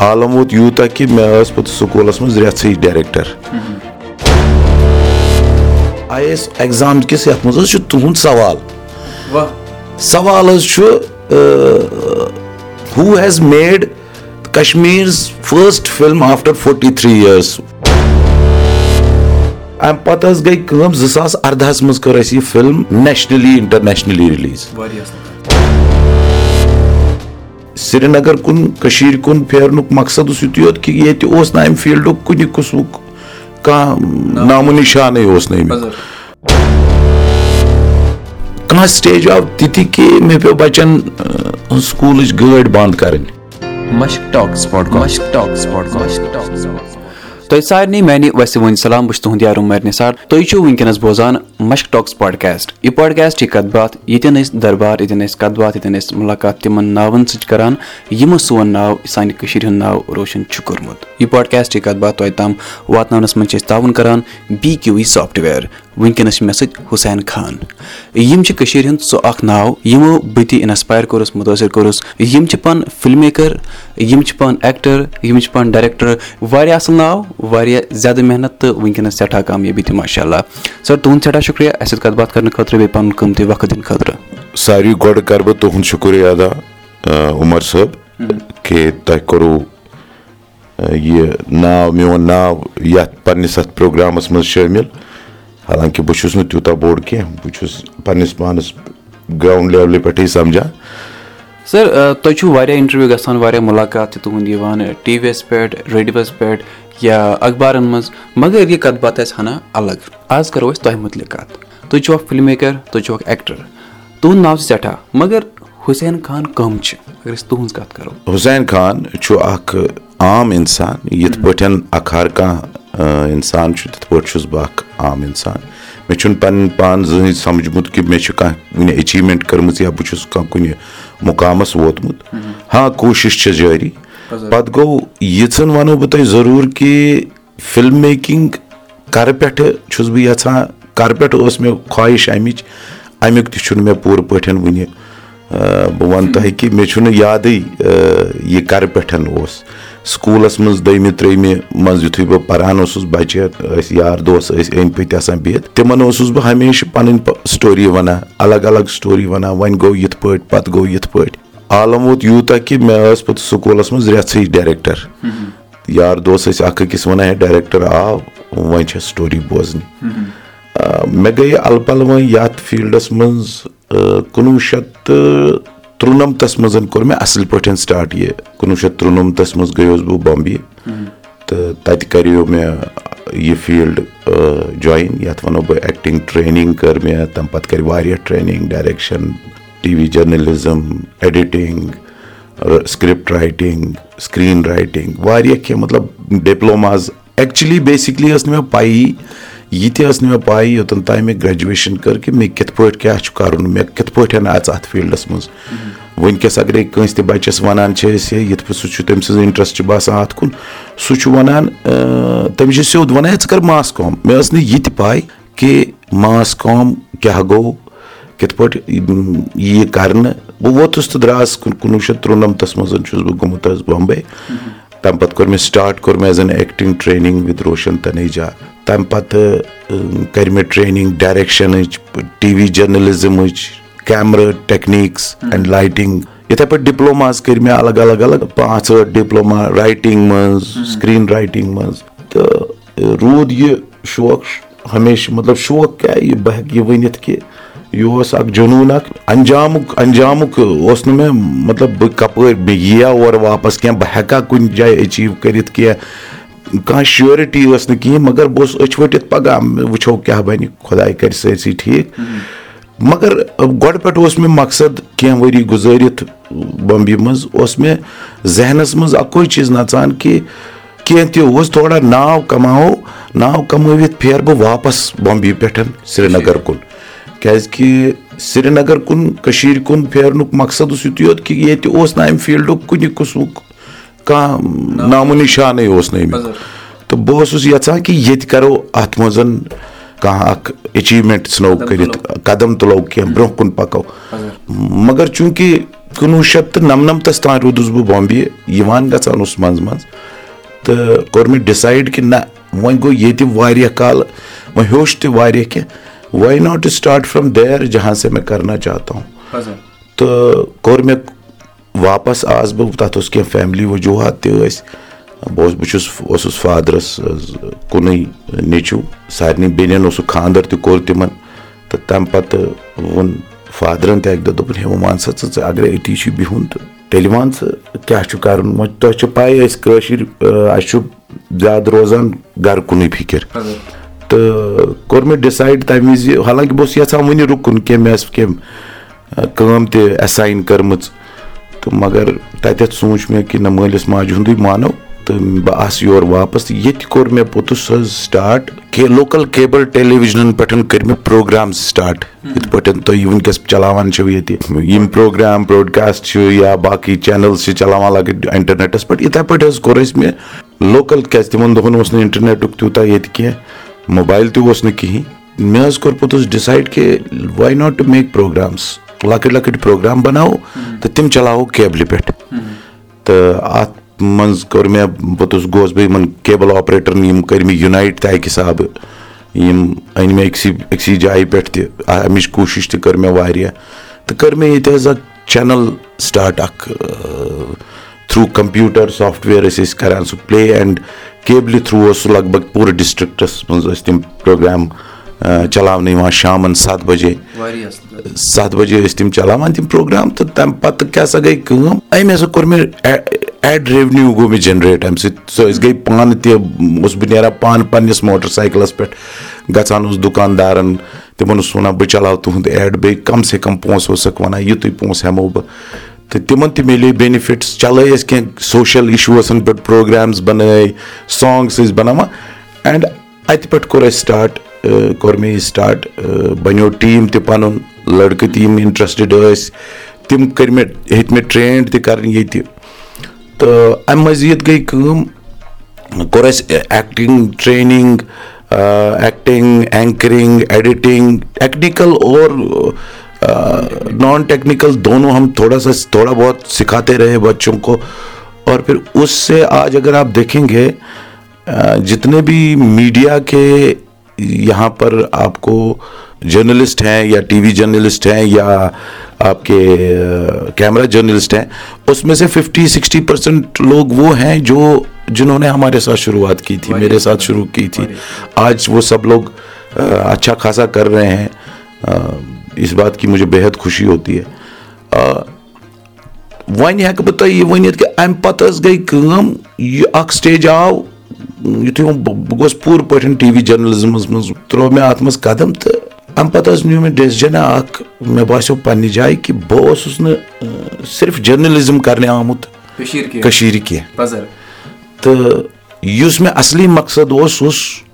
عالم ووت یوٗتاہ کہِ مےٚ ٲس پَتہٕ سکوٗلَس منٛز رٮ۪ژھٕے آی اے ایس ایٚگزام کِس یَتھ منٛز حظ چھُ تُہُنٛد سوال سوال حظ چھُ who has made Kashmir's first film after forty three years اَمہِ پَتہٕ حظ گٔے کٲم زٕ ساس اَردہَس منٛز کٔر اَسہِ یہِ film nationally internationally release Srinagar کُن کٔشیٖر کُن پھیرنُک مقصد اوس یِتُے یوت کہِ ییٚتہِ اوس نہٕ اَمہِ فیٖلڈُک کُنہِ قٕسمُک کانٛہہ نامو نِشانٕے اوس نہٕ اَمیُک کانٛہہ سِٹیج آو تِتہِ کہِ مےٚ پیٚو بَچن سکوٗلٕچ گٲڑۍ بنٛد کَرٕنۍ تۄہہِ سارنٕے میانہِ وسہِ وۄنۍ سلام بہٕ چھُس تُہُنٛد یارو مر نثار تُہۍ چھِو وٕنکیٚنس بوزان مشک ٹاکٕس پاڈکاسٹ یہِ پاڈکاسٹ چھِ کتھ باتھ ییٚتٮ۪ن أسۍ دربار ییٚتٮ۪ن أسۍ کتھ باتھ ییٚتٮ۪ن أسۍ مُلاقات تِمن ناون سۭتۍ کران۔ یِمو سون ناو سانہِ کٔشیٖر ہُنٛد ناو روشن چھُ کوٚرمُت یہِ پاڈکاسٹ چہِ کتھ باتھ تۄہہِ تام واتناونس منٛز چھِ أسۍ تعاوُن کران۔ بی کیو وی سافٹویر وٕنکیٚنس چھِ مےٚ سۭتۍ حُسین خان۔ یِم چھِ کٔشیٖر ہُنٛد سُہ اکھ ناو یِمو بہٕ تہِ اِنسپایر کوٚرُس مُتٲثر کوٚرُس۔ یِم چھِ پانہٕ فِلم میکر یِم چھِ پانہٕ ایٚکٹر یِم چھِ پانہٕ ڈایریکٹر۔ واریاہ اَصٕل ناو واریاہ زیادٕ محنت تہٕ وٕنکیٚنس سٮ۪ٹھاہ کامیٲبی تہِ ماشاء اللہ سر تُہُنٛد سٮ۪ٹھاہ شُکرِیا اَسہِ سۭتۍ کَتھ باتھ کرنہٕ خٲطرٕ بیٚیہِ پَنُن قۭمتی وقت دِنہٕ خٲطرٕ۔ ساروی گۄڈٕ کَرٕ بہٕ تُہُنٛد شُکُر ادا عُمر صٲب کہِ تۄہہِ کوٚروٗ یہِ ناو میون ناو یَتھ پَنٕنِس اَتھ پروگرامَس منٛز شٲمِل حالانکہِ بہٕ چھُس نہٕ تیوٗتاہ بوٚڑ کیٚنٛہہ بہٕ چھُس پَنٕنِس پانَس گراوُنٛڈ لیولہِ پٮ۪ٹھٕے سَمجان سر تۄہہِ چھُو واریاہ اِنٹرویو گژھان واریاہ مُلاقات تہِ تُہُنٛد یِوان ٹی وی یَس پٮ۪ٹھ ریڈیوَس پٮ۪ٹھ یا اخبارن منٛز مگر یہِ کَتھ باتھ آسہِ ہنا الگ آز کَرو أسۍ تۄہہِ مُتعلِق کَتھ تُہۍ چھِو اکھ فِلم میکر تُہۍ چھِو اکھ ایٚکٹر تُہُنٛد ناو چھُ سٮ۪ٹھاہ مگر حُسین خان کَم چھِ اگر أسۍ تُہنٛز کَتھ کَرو حُسین خان چھُ اکھ عام اِنسان یِتھ پٲٹھۍ اکھ ہر کانٛہہ اِنسان چھُ تِتھ پٲٹھۍ چھُس بہٕ اکھ عام اِنسان مےٚ چھُنہٕ پَنُن پان زٕہٕنۍ سَمجھمُت کہِ مےٚ چھِ کانٛہہ ایٚچیٖومینٹ کٔرمٕژ یا بہٕ چھُس کانٛہہ کُنہِ مُقامَس ووتمُت ہاں کوٗشِش چھِ جٲری پَتہٕ گوٚو یِژھن وَنو بہٕ تۄہہِ ضروٗر کہِ فِلم میکِنٛگ کَرٕ پٮ۪ٹھٕ چھُس بہٕ یَژھان کَرٕ پٮ۪ٹھ ٲس مےٚ خٲہِش اَمِچ اَمیُک تہِ چھُنہٕ مےٚ پوٗرٕ پٲٹھۍ وٕنہِ بہٕ وَنہٕ تۄہہِ کہِ مےٚ چھُنہٕ یادٕے یہِ کَرٕ پٮ۪ٹھ اوس۔ سکوٗلَس منٛز دٔیمہِ ترٛیٚیمہِ منٛز یِتھُے بہٕ پَران اوسُس بَچہِ ٲسۍ یار دوس ٲسۍ أنٛدۍ پٔتۍ آسان بِہِتھ۔ تِمن اوسُس بہٕ ہمیشہٕ پَنٕنۍ سٹوری وَنان الگ الگ سٹوری وَنان۔ وۄنۍ گوٚو یِتھ پٲٹھۍ پَتہٕ گوٚو یِتھ پٲٹھۍ۔ عالم ووت یوٗتاہ کہِ مےٚ ٲس پَتہٕ سکوٗلَس منٛز رٮ۪ژھٕے ڈایریکٹر یار دوس ٲسۍ اکھ أکِس وَنان ہے ڈایریکٹر آو وۄنۍ چھےٚ سٹوری بوزنہِ. مےٚ گٔے اَلہٕ پَلہٕ وۄنۍ یَتھ فیٖلڈَس منٛز کُنوُہ شیٚتھ تہٕ تُرٛنَمتھَس منٛز کوٚر مےٚ اَصٕل پٲٹھۍ سٹاٹ یہِ کُنوُہ شیٚتھ تُرٛنَمتھَس منٛز گٔیوس بہٕ بامبے تہٕ تَتہِ کَریو مےٚ یہِ فیٖلڈ جویِن یَتھ وَنو بہٕ ایٚکٹِنٛگ ٹرٛینِنٛگ کٔر مےٚ تَمہِ پَتہٕ کَرِ واریاہ training direction T V journalism editing script writing screen writing واریاہ کینٛہہ مطلب ڈِپلوماز ایٚکچُلی بیسِکلی ٲس نہٕ مےٚ پَیی یہِ تہِ ٲس نہٕ مےٚ پَے یوٚتَن تانۍ مےٚ گریجویشَن کٔر کہِ مےٚ کِتھ پٲٹھۍ کیاہ چھُ کَرُن مےٚ کِتھ پٲٹھۍ اَژٕ اَتھ فیٖلڈَس منٛز؟ وٕنکیٚس اَگرے کٲنٛسہِ تہِ بَچَس وَنان چھِ أسۍ ہے یِتھ پٲٹھۍ سُہ چھُ تٔمۍ سٕنٛز اِنٹرٛسٹ باسان اَتھ کُن سُہ چھُ وَنان تٔمِس چھِ سیوٚد وَنان ہے ژٕ کَر ماس کٲم مےٚ ٲس نہٕ یہِ تہِ پاے کہِ ماس کٲم کیاہ گوٚو کِتھ پٲٹھۍ یہِ کَرنہٕ۔ بہٕ ووتُس تہٕ درٛاس کُنوُہ شیٚتھ تُرٛنَمتھَس منٛز چھُس بہٕ گوٚمُت حظ بامبے تَمہِ پَتہٕ کوٚر مےٚ سٹاٹ کوٚر مےٚ as an acting training with Roshan Taneja تَمہِ پَتہٕ کَرِ مےٚ ٹرٛینِنٛگ ڈایریکشَنٕچ ٹی وی جٔرنَلِزمٕچ کیمرا ٹیکنیٖکٕس اینٛڈ لایٹِنٛگ یِتھَے پٲٹھۍ ڈِپلوماز کٔرۍ مےٚ الگ الگ الگ پانٛژھ ٲٹھ ڈِپلوما رایٹِنٛگ منٛز سِکریٖن رایٹِنٛگ منٛز تہٕ روٗد یہِ شوق ہمیشہٕ مطلب شوق کیاہ یہِ بہٕ ہٮ۪کہٕ یہِ ؤنِتھ کہِ یہِ اوس اکھ جنوٗن اکھ انجامُک انجامُک اوس نہٕ مےٚ مطلب بہٕ کَپٲرۍ مےٚ یِیا اورٕ واپَس کینٛہہ بہٕ ہٮ۪کا کُنہِ جایہِ ایٚچیٖو کٔرِتھ کینٛہہ کانٛہہ شیورٹی ٲس نہٕ کِہینۍ مگر بہٕ اوسُس أچھ ؤٹِتھ پَگہہ وٕچھو کیاہ بَنہِ خۄداے کَرِ سٲرسٕے ٹھیٖک مگر گۄڈٕ پٮ۪ٹھ اوس مےٚ مقصد کینٛہہ ؤری گُزٲرِتھ بمبے منٛز اوس مےٚ ذہنَس منٛز اَکُے چیٖز نَژان کہِ کینٛہہ تہِ اوس تھوڑا ناو کَماوو ناو کَمٲوِتھ پھیرٕ بہٕ واپَس بامبے پٮ۪ٹھ سرینگر کُن کیازِ کہِ سرینگر کُن کٔشیٖر کُن پھیرنُک مقصد اوس یِتُے یوت کہِ ییٚتہِ اوس نہٕ اَمہِ فیٖلڈُک کُنہِ قٕسمُک کانٛہہ نامو نِشانٕے اوس نہٕ اَمیُک تہٕ بہٕ اوسُس یَژھان کہِ ییٚتہِ کَرو اَتھ منٛز کانٛہہ اکھ ایٚچیٖومینٹ ژھٕنو کٔرِتھ قدم تُلو کینٛہہ برونٛہہ کُن پَکو مگر چوٗنٛکہِ کُنوُہ شیٚتھ تہٕ نَمنَمتَس تام روٗدُس بہٕ بامبے یِوان گژھان اوس منٛزٕ منٛزٕ تہٕ کوٚر مےٚ ڈِسایڈ کہِ نہ وۄنۍ گوٚو ییٚتہِ واریاہ کال وۄنۍ ہیوٚچھ تہِ واریاہ کینٛہہ why not to start from there جہاں سے مےٚ کرنا چاہتا ہوں تہٕ کوٚر مےٚ واپَس آس بہٕ تَتھ اوس کینٛہہ فیملی وجوٗہات تہِ ٲسۍ بہٕ اوسُس بہٕ چھُس اوسُس فادرَس کُنُے نیٚچوٗ سارنٕے بیٚنٮ۪ن اوسُکھ خاندر تہِ کوٚر تِمن تہٕ تَمہِ پَتہٕ ووٚن فادرَن تہِ اَکہِ دۄہ دوٚپُن ہے وۄنۍ وَن سا ژٕ ژٕ اَگرے أتی چھُے بِہُن تہٕ تیٚلہِ وَن ژٕ کیاہ چھُ کَرُن وۄنۍ تۄہہِ چھِ پاے أسۍ کٲشِر اَسہِ چھُ زیادٕ روزان گرٕ کُنُے فِکِر تہٕ کوٚر مےٚ ڈِسایڈ تَمہِ وِزِ حالانکہِ بہٕ اوسُس یَژھان وُنہِ رُکُن کینٛہہ مےٚ ٲس کینٛہہ کٲم تہِ ایٚساین کٔرمٕژ تہٕ مَگر تَتٮ۪تھ سوٗنٛچ مےٚ کہِ نہ مٲلِس ماجہِ ہُنٛدُے مانو تہٕ بہٕ آسہٕ یورٕ واپَس تہٕ ییٚتہِ کوٚر مےٚ پوٚتُس حظ start local cable television پٮ۪ٹھ کٔرۍ مےٚ پروگرام سٹاٹ یِتھ پٲٹھۍ تُہۍ وٕنکیٚس چلاوان چھِو ییٚتہِ یِم پروگرام بروڈکاسٹ چھِ یا باقٕے چینلٕز چھِ چلاوان لۄکٕٹۍ اِنٹرنیٹَس پٮ۪ٹھ یِتھٕے پٲٹھۍ حظ کوٚر اَسہِ مےٚ لوکَل کیازِ تِمن دۄہَن اوس نہٕ اِنٹرنیٹُک تیوٗتاہ ییٚتہِ کینٛہہ موبایل تہِ اوس نہٕ کِہینۍ مےٚ حظ کوٚر پوٚتُس ڈِسایڈ کہِ why not to make programmes لۄکٕٹۍ لۄکٕٹۍ پروگرام بَناوو تہٕ تِم چلاوو کیبلہِ پٮ۪ٹھ تہٕ اَتھ منٛز کوٚر مےٚ پوٚتُس گوٚوُس بہٕ یِمن کیبٕل آپریٹرن یِم کٔرۍ مےٚ یُنایٹ تہِ اَکہِ حِسابہٕ یِم أنۍ مےٚ أکسٕے أکسٕے جایہِ پٮ۪ٹھ تہِ اَمِچ کوٗشِش تہِ کٔر مےٚ واریاہ تہٕ کٔر مےٚ ییٚتہِ حظ اکھ چینل سٹاٹ اکھ تھروٗ کمپیوٗٹر سافٹویر ٲسۍ أسۍ کران سُہ پٕلے اینڈ کیبلہِ تھروٗ اوس سُہ لگ بگ پوٗرٕ ڈِسٹرکٹس منٛز ٲسۍ تِم پروگرام چلاونہٕ یِوان شامن سَتھ بَجے سَتھ بَجے ٲسۍ تِم چلاوان تِم پروگرام تہٕ تَمہِ پَتہٕ کیاہ سا گٔے کٲم أمۍ ہسا کوٚر مےٚ ایڈ ریونیوٗ گوٚو مےٚ جنریٹ اَمہِ سۭتۍ سُہ أسۍ گٔے پانہٕ تہِ اوسُس بہٕ نیران پانہٕ پَنٕنِس موٹر سایکلس پٮ۪ٹھ گژھان اوس دُکاندارن تِمن اوسُس وَنان بہٕ چلاو تُہُنٛد ایڈ بیٚیہِ کَم سے کَم پونٛسہٕ اوسُکھ وَنان یِتُے پونٛسہٕ ہٮ۪مو بہٕ تہٕ تِمن تہِ مِلے بیٚنِفِٹٕس چلٲے أسۍ کیٚنٛہہ سوشَل اِشوٗزَن پٮ۪ٹھ پروگرامٕز بَنٲے سانگٕس ٲسۍ بَناوان اینڈ اَتہِ پٮ۪ٹھ کوٚر اَسہِ سٹاٹ کوٚر مےٚ یہِ سٹاٹ بَنیو ٹیٖم تہِ پَنُن لٔڑکہٕ تہِ یِم اِنٹرٛسٹِڈ ٲسۍ تِم کٔرۍ مےٚ ہیٚتۍ مےٚ ٹرٛینڈ تہِ کَرٕنۍ ییٚتہِ تہٕ اَمہِ مٔزیٖد گٔے کٲم کوٚر اَسہِ acting training acting anchoring editing technical اور نان ٹیکنِکَل دونوں ہم تھوڑا سا تھوڑا بہت سِکھاتے رہے بَچوں کو اور پھر اُس سے آج اگر آپ دیکھیں گے جتنے بھی میڈیا کے یہاں پر آپ کو جرنلسٹ ہیں یا ٹی وی جرنلسٹ ہیں یا آپ کے کیمرہ جرنلسٹ ہیں اس میں سے ففٹی سکسٹی پرسینٹ لوگ وہ ہیں جو جنہوں نے ہمارے ساتھ شروعات کی تھی میرے ساتھ شروع کی تھی آج اس بات کی مجھے بے حد خوشی ہوتی ہے وۄنۍ ہٮ۪کہٕ بہٕ تۄہہِ یہِ ؤنِتھ کہِ اَمہِ پَتہٕ حظ گٔے کٲم یہِ اکھ سٹیج آو یِتھُے بہٕ گوٚوُس پوٗرٕ پٲٹھۍ ٹی وی جٔرنلِزمَس منٛز ترٛوو مےٚ اَتھ منٛز قدم تہٕ اَمہِ پَتہٕ حظ نیوٗ مےٚ ڈیسِجَنا اکھ مےٚ باسیٚو پَنٕنہِ جایہِ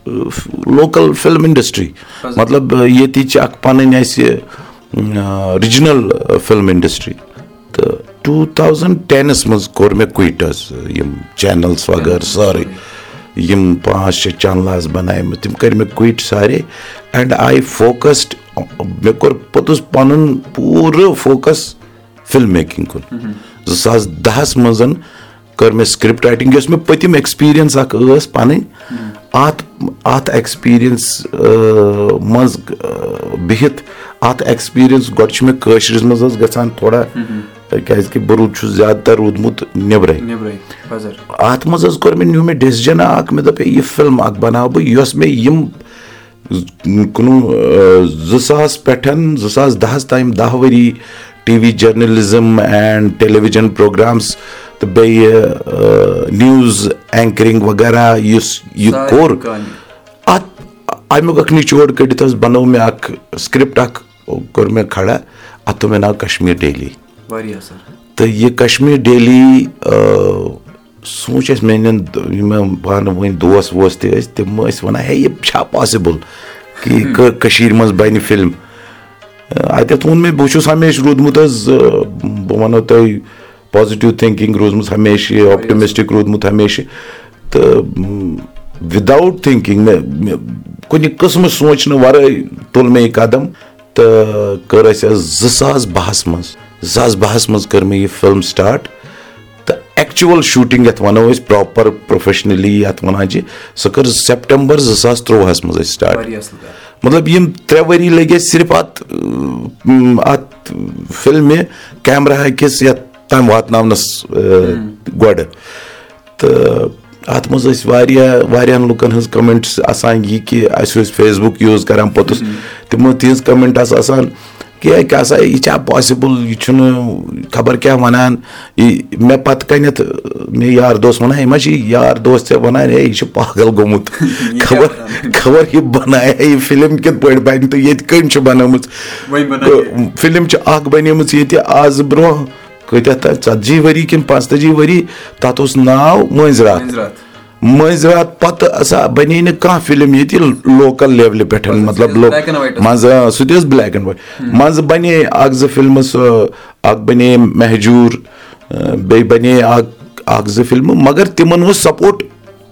لوکَل فِلم اِنڈسٹری مطلب ییٚتِچ اکھ پَنٕنۍ اَسہِ رِجنَل فِلم اِنڈسٹری تہٕ ٹوٗ تھاوزَنٛڈ ٹٮ۪نَس منٛز کوٚر مےٚ کُیِٹ حظ یِم چینَلٕز وغٲرٕ سورُے یِم پانٛژھ شےٚ چَنلہٕ آسہٕ بَنایمَژٕ تِم کٔرۍ مےٚ کُیِٹ سارے اینڈ آی فوکَسڈ مےٚ کوٚر پوٚتُس پَنُن پوٗرٕ فوکَس فِلم میکِنٛگ کُن زٕ ساس دَہَس منٛز کٔر مےٚ سِکرِپٹ رایٹِنٛگ یۄس مےٚ پٔتِم ایٚکٕسپیٖرینٕس اکھ ٲس پَنٕنۍ اَتھ اَتھ ایٚکٕسپیٖرینٕس منٛز بِہِتھ اَتھ ایٚکٕسپیٖرینٕس گۄڈٕ چھُ مےٚ کٲشرِس منٛز حظ گژھان تھوڑا کیازِ کہِ بہٕ روٗد چھُس زیادٕ تر روٗدمُت نیٚبرٕے اَتھ منٛز حظ کوٚر مےٚ نیوٗ مےٚ ڈیسِجَنا اکھ مےٚ دوٚپ یہِ فِلم اکھ بَناو بہٕ یۄس مےٚ یِم کُنوُہ زٕ ساس پٮ۪ٹھ زٕ ساس دَہَس تام دہ ؤری T V journalism and television programmes بیٚیہِ نِوٕز اینکرِنٛگ وغیرہ یُس یہِ کوٚر اَتھ اَمیُک اکھ نِچوڑ کٔڑِتھ حظ بَنوو مےٚ اکھ سِکرِپٹ اکھ کوٚر مےٚ کھڑا اَتھ تھوٚو مےٚ ناو کشمیٖر ڈیلی تہٕ یہِ کشمیٖر ڈیلی سوٗنٛچ اَسہِ میانٮ۪ن یِم پانہٕ ؤنۍ دوس ووس تہِ ٲسۍ تِم ٲسۍ وَنان ہے یہِ چھا پاسِبٕل کہِ کٔشیٖر منٛز بَنہِ فِلم اَتٮ۪تھ ووٚن مےٚ بہٕ چھُس ہمیشہٕ روٗدمُت حظ بہٕ وَنو تۄہہِ پازِٹِو تھِنٛکِنٛگ روٗزمٕژ ہمیشہٕ آپٹِمِسٹِک روٗدمُت ہمیشہٕ تہٕ وِدآوُٹ تھِنٛکِنٛگ مےٚ کُنہِ قٕسمہٕ سونٛچنہٕ وَرٲے تُل مےٚ یہِ قدم تہٕ کٔر اَسہِ حظ زٕ ساس بَہَس منٛز زٕ ساس بہس منٛز کٔر مےٚ یہِ فِلم سٹاٹ تہٕ ایٚکچُوَل شوٗٹِنٛگ یَتھ وَنو أسۍ پرٛاپَر پروفیشنٔلی یَتھ وَنان چھِ سۄ کٔر سیٚپٹمبر زٕ ساس تُرٛواہَس منٛز اَسہِ سٹاٹ مطلب یِم ترٛےٚ ؤری لٔگۍ اَسہِ صرف اَتھ اَتھ فِلمہِ کیمرا أکِس یَتھ واتناونَس گۄڈٕ تہٕ اَتھ منٛز ٲسۍ واریاہ واریاہَن لُکَن ہٕنٛز کَمٮ۪نٛٹٕس آسان یہِ کہِ اَسہِ ٲسۍ فیس بُک یوٗز کَران پوٚتُس تِمو تِہِنٛز کَمٮ۪نٛٹ آسہٕ آسان کہِ کیٛاہ سا یہِ چھا پاسِبٕل یہِ چھُنہٕ خبر کیٛاہ وَنان یہِ مےٚ پَتہٕ کَنٮ۪تھ مےٚ یار دوس وَنان ہے ما چھِ یار دوس ژےٚ وَنان ہے یہِ چھُ پاگل گوٚمُت خبر خبر یہِ بَنایہِ ہا یہِ فِلِم کِتھ پٲٹھۍ بَنہِ تہٕ ییٚتہِ کٔمۍ چھِ بَنٲومٕژ فِلِم چھِ اَکھ بَنیمٕژ ییٚتہِ آز برونٛہہ کۭتیاہ تہٕ ژَتجی ؤری کِنہٕ پانٛژتٲجی ؤری تَتھ اوس ناو مٲنٛزۍ راتھ مٲنٛزۍ راتھ پَتہٕ ہسا بَنے نہٕ کانٛہہ فِلِم ییٚتہِ لوکَل لیولہِ پٮ۪ٹھ مطلب منٛزٕ سُہ تہِ ٲس بٕلیک اینٛڈ وایِٹ منٛزٕ بَنے اکھ زٕ فِلمہٕ سُہ اکھ بَنے مہجوٗر بیٚیہِ بَنے اکھ اکھ زٕ فِلمہٕ مَگر تِمن اوس سپوٹ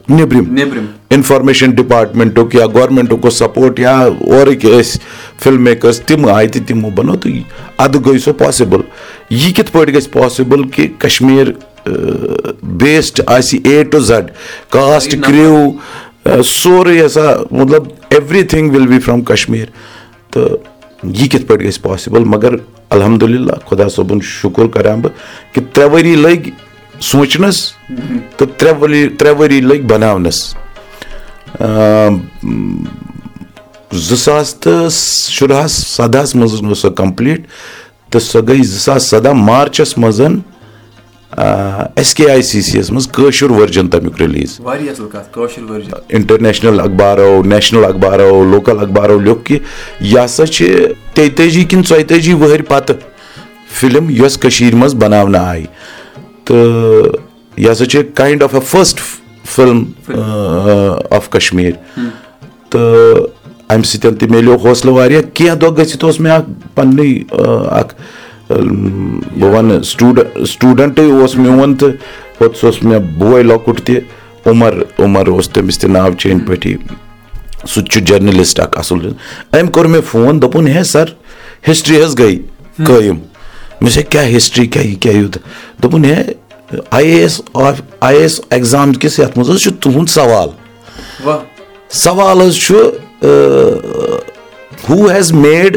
نیٚبرِم اِنفارمیشن ڈِپارٹمنٹُک یا گورمینٹُک اوس سپوٹ یا اورٕکۍ ٲسۍ فِلم میکٲرٕس تِم آیہِ تہٕ تِمو بَنوو تہٕ اَدٕ گٔے سۄ پاسِبٕل یہِ کِتھ پٲٹھۍ گژھِ پاسِبٕل کہِ کَشمیٖر بیسڈ آسہِ A to Z cast crew سورُے ہسا مطلب everything will be from Kashmir تہٕ یہِ کِتھ پٲٹھۍ گژھِ پاسِبٕل مگر الحمدُاللہ خۄدا صٲبُن شُکُر کَران بہٕ کہِ ترٛےٚ ؤری لٔگۍ سونٛچنَس تہٕ ترٛےٚ ؤری ترٛےٚ ؤری لٔگۍ بَناونَس زٕ ساس تہٕ شُراہَس سَدہَس منٛز اوس سۄ کَمپٕلیٖٹ تہٕ سۄ گٔے زٕ ساس سَداہ مارچَس منٛز S K I C C یَس منٛز کٲشُر ؤرجَن تَمیُک رِلیٖز اِنٹرنیشنَل اخبارو نیشنَل اخبارو لوکَل اخبارو لیوٚکھ کہِ یہِ ہسا چھِ تیٚیہِ تٲجی کِنہٕ ژۄیہِ تٲجی ؤہٕرۍ پَتہٕ فِلم یۄس کٔشیٖر منٛز بَناونہٕ آیہِ تہٕ یہِ ہسا چھِ kind of a first film of Kashmir تہٕ اَمہِ سۭتۍ تہِ مِلیو حوصلہٕ واریاہ کیٚنٛہہ دۄہ گٔژھِتھ اوس مےٚ اکھ پَنٕنُے اکھ بہٕ وَنہٕ سٹوٗڈنٛٹ سٹوٗڈنٛٹٕے اوس میون تہٕ پوٚتُس اوس مےٚ بوے لۄکُٹ تہِ عُمر عُمر اوس تٔمِس تہِ ناو چٲنۍ پٲٹھی سُہ تہِ چھُ جٔرنَلِسٹ اکھ اَصٕل أمۍ کوٚر مےٚ فون دوٚپُن ہے سَر ہِسٹری حظ گٔے قٲیِم مےٚ دوٚپ کیٛاہ ہِسٹری کیٛاہ یہِ کیٛاہ یوٗتاہ دوٚپُن ہے I A S I A S exam کِس یَتھ منٛز حظ چھُ تُہُنٛد سوال سوال حظ چھُ who has made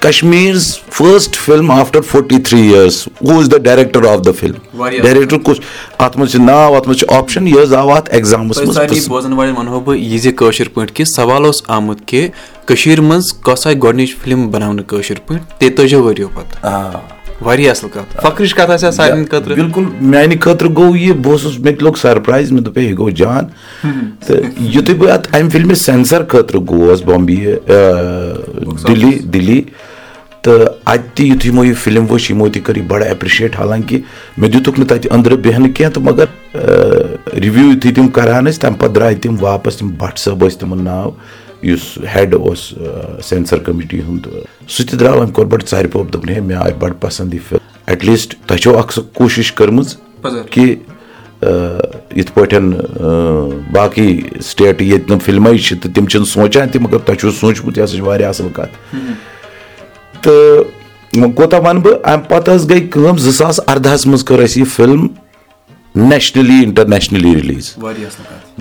Kashmir's first film after forty three years who is the director of the film director کُس اَتھ منٛز چھُ ناو اَتھ منٛز چھُ آپشن یہِ حظ آو اَتھ ایٚگزامَس منٛز بوزن والٮ۪ن وَنہو بہٕ یہِ زِ کٲشِر پٲٹھۍ کہِ سوال اوس آمُت کہِ کٔشیٖر منٛز کۄس آیہِ گۄڈٕنِچ فِلم بَناونہٕ کٲشِر پٲٹھۍ تیٚتٲجیو ؤرِیو پَتہٕ واریاہ اَصٕل کَتھ فخرٕچ کَتھ آسہِ ہا سانٮ۪ن خٲطرٕ بِلکُل میانہِ خٲطرٕ گوٚو یہِ بہٕ اوسُس مےٚ تہِ لوٚگ سرپرایز مےٚ دوٚپ ہے یہِ گوٚو جان تہٕ یِتھُے بہٕ اَتھ اَمہِ فِلمہِ سینسر خٲطرٕ گوس بامبے دِلی دِلی تہٕ اَتہِ تہِ یِتھُے یِمو یہِ فِلم وٕچھ یِمو تہِ کٔر یہِ بَڑٕ ایپرِشیٹ حالانکہِ مےٚ دِتُکھ نہٕ تَتہِ أنٛدرٕ بیٚہنہٕ کیٚنٛہہ تہٕ مَگر رِوِو یِتھُے تِم کران ٲسۍ تَمہِ پَتہٕ درٛاے تِم واپَس تِم بٹ صٲب ٲسۍ تِمن ناو یُس ہیڈ اوس سینسر کٔمِٹی ہُنٛد سُہ تہِ درٛاو أمۍ کوٚر بَڑٕ ژَرِ پوٚپ دوٚپُن ہے مےٚ آے بَڑٕ پَسنٛد یہِ فِلم. ایٹ لیٖسٹ تۄہہِ چھو اکھ سۄ کوٗشِش کٔرمٕژ کہِ یِتھ پٲٹھۍ باقٕے سِٹیٹہٕ ییٚتہِ نہٕ فِلمے چھِ تہٕ تِم چھِنہٕ سونٛچان تہِ مَگر تۄہہِ چھُو سوٗنٛچمُت یہِ ہسا چھِ واریاہ اَصٕل کَتھ. تہٕ وۄنۍ کوتاہ وَنہٕ بہٕ اَمہِ پَتہٕ حظ گٔے کٲم زٕ ساس اَردہَس منٛز کٔر اَسہِ یہِ فِلم نیشنٔلی اِنٹرنیشنٔلی رِلیٖز